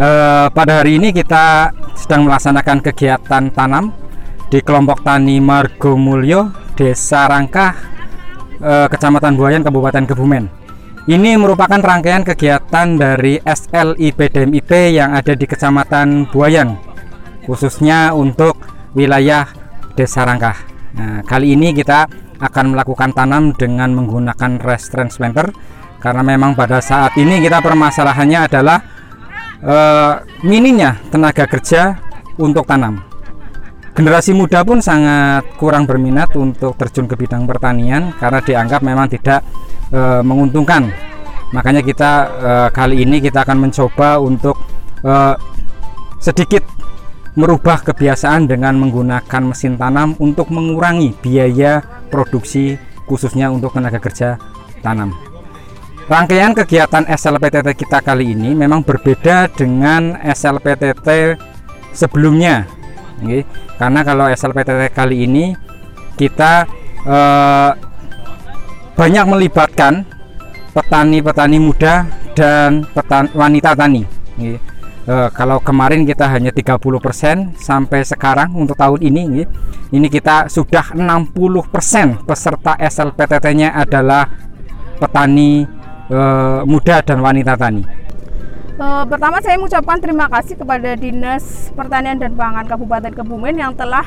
Eh, pada hari ini kita sedang melaksanakan kegiatan tanam di kelompok tani Margomulyo, Desa Rangkah, eh, Kecamatan Buayan, Kabupaten Kebumen. Ini merupakan rangkaian kegiatan dari SLIPDMIP yang ada di Kecamatan Buayan, khususnya untuk wilayah Desa Rangkah. Nah, kali ini kita akan melakukan tanam dengan menggunakan rest transplanter karena memang pada saat ini kita permasalahannya adalah eh, minimnya tenaga kerja untuk tanam. Generasi muda pun sangat kurang berminat untuk terjun ke bidang pertanian karena dianggap memang tidak eh, menguntungkan. Makanya kita eh, kali ini kita akan mencoba untuk eh, sedikit merubah kebiasaan dengan menggunakan mesin tanam untuk mengurangi biaya produksi khususnya untuk tenaga kerja tanam. Rangkaian kegiatan SLPTT kita kali ini memang berbeda dengan SLPTT sebelumnya. Oke. Karena kalau SLPTT kali ini kita eh, banyak melibatkan petani-petani muda dan petan wanita tani. Oke. Eh, kalau kemarin kita hanya 30% sampai sekarang untuk tahun ini ini kita sudah 60% peserta SLPTT-nya adalah petani uh, muda dan wanita tani? Uh, pertama saya mengucapkan terima kasih kepada Dinas Pertanian dan Pangan Kabupaten Kebumen yang telah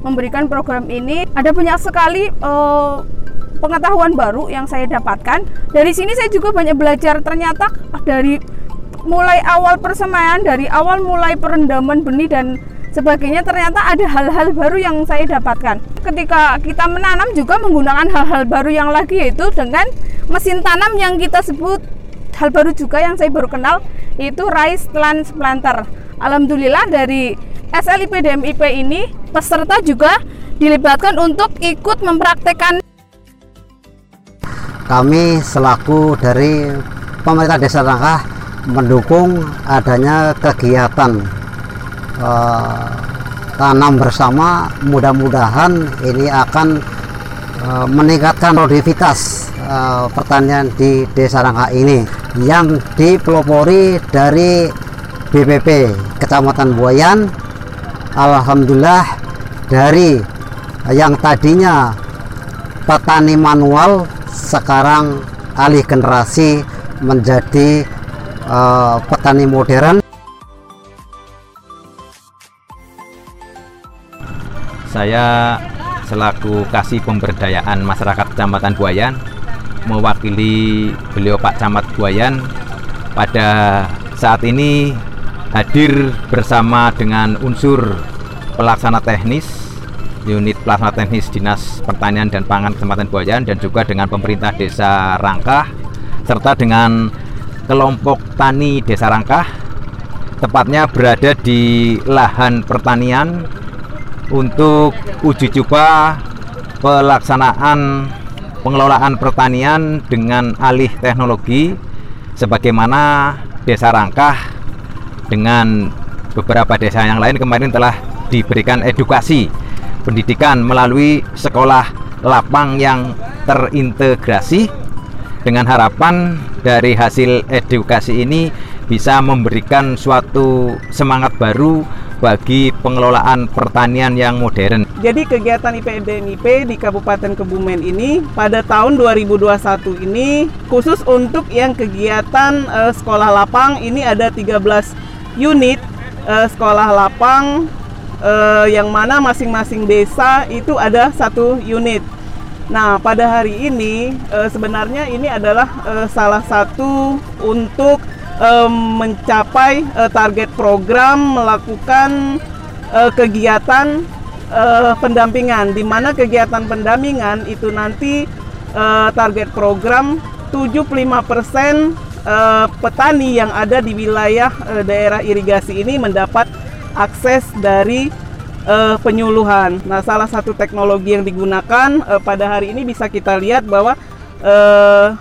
memberikan program ini. Ada banyak sekali uh, pengetahuan baru yang saya dapatkan. Dari sini saya juga banyak belajar ternyata dari mulai awal persemaian, dari awal mulai perendaman benih dan sebagainya ternyata ada hal-hal baru yang saya dapatkan. Ketika kita menanam juga menggunakan hal-hal baru yang lagi yaitu dengan mesin tanam yang kita sebut hal baru juga yang saya baru kenal yaitu rice transplanter. Alhamdulillah dari SLIP DMIP ini peserta juga dilibatkan untuk ikut mempraktekkan. Kami selaku dari pemerintah desa Rangkah mendukung adanya kegiatan uh, tanam bersama. Mudah-mudahan ini akan uh, meningkatkan produktivitas uh, pertanian di Desa Rangka ini yang dipelopori dari BPP Kecamatan Buayan. Alhamdulillah dari yang tadinya petani manual sekarang alih generasi menjadi uh, petani modern. Saya selaku kasih pemberdayaan masyarakat Kecamatan Buayan mewakili beliau Pak Camat Buayan pada saat ini hadir bersama dengan unsur pelaksana teknis unit pelaksana teknis Dinas Pertanian dan Pangan Kecamatan Buayan dan juga dengan pemerintah Desa Rangkah serta dengan kelompok tani Desa Rangkah tepatnya berada di lahan pertanian untuk uji coba pelaksanaan pengelolaan pertanian dengan alih teknologi sebagaimana Desa Rangkah dengan beberapa desa yang lain kemarin telah diberikan edukasi pendidikan melalui sekolah lapang yang terintegrasi dengan harapan dari hasil edukasi ini bisa memberikan suatu semangat baru bagi pengelolaan pertanian yang modern. Jadi kegiatan IPDMIP di Kabupaten Kebumen ini pada tahun 2021 ini khusus untuk yang kegiatan uh, sekolah lapang ini ada 13 unit uh, sekolah lapang uh, yang mana masing-masing desa itu ada satu unit. Nah, pada hari ini sebenarnya ini adalah salah satu untuk mencapai target program melakukan kegiatan uh, pendampingan di mana kegiatan pendampingan itu nanti uh, target program 75% uh, petani yang ada di wilayah uh, daerah irigasi ini mendapat akses dari uh, penyuluhan. Nah, salah satu teknologi yang digunakan uh, pada hari ini bisa kita lihat bahwa uh,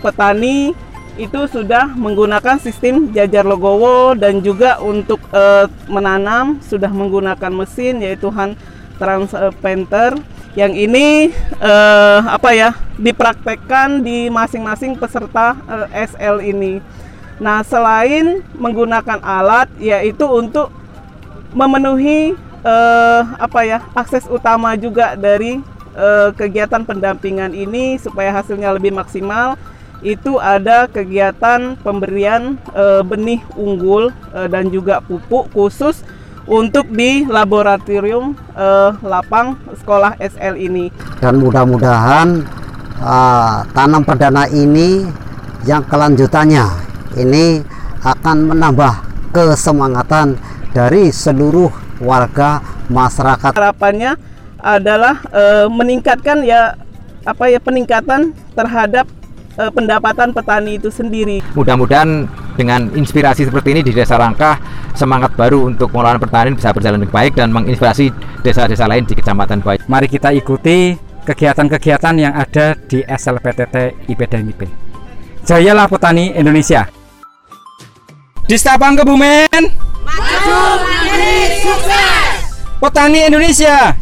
petani itu sudah menggunakan sistem jajar logowo dan juga untuk uh, menanam sudah menggunakan mesin yaitu hand transplanter yang ini uh, apa ya dipraktekkan di masing-masing peserta uh, SL ini. Nah, selain menggunakan alat yaitu untuk memenuhi eh, apa ya akses utama juga dari eh, kegiatan pendampingan ini supaya hasilnya lebih maksimal itu ada kegiatan pemberian eh, benih unggul eh, dan juga pupuk khusus untuk di laboratorium eh, lapang sekolah SL ini. dan mudah-mudahan ah, tanam perdana ini yang kelanjutannya ini akan menambah kesemangatan dari seluruh warga masyarakat harapannya adalah eh, meningkatkan ya apa ya peningkatan terhadap eh, pendapatan petani itu sendiri. Mudah-mudahan dengan inspirasi seperti ini di Desa Rangkah semangat baru untuk pengelolaan pertanian bisa berjalan dengan baik dan menginspirasi desa-desa lain di Kecamatan Buayan. Mari kita ikuti kegiatan-kegiatan yang ada di SLPTT IPDMIP. Jayalah petani Indonesia. Di Sabang Kebumen. Maju, sukses. Petani Indonesia.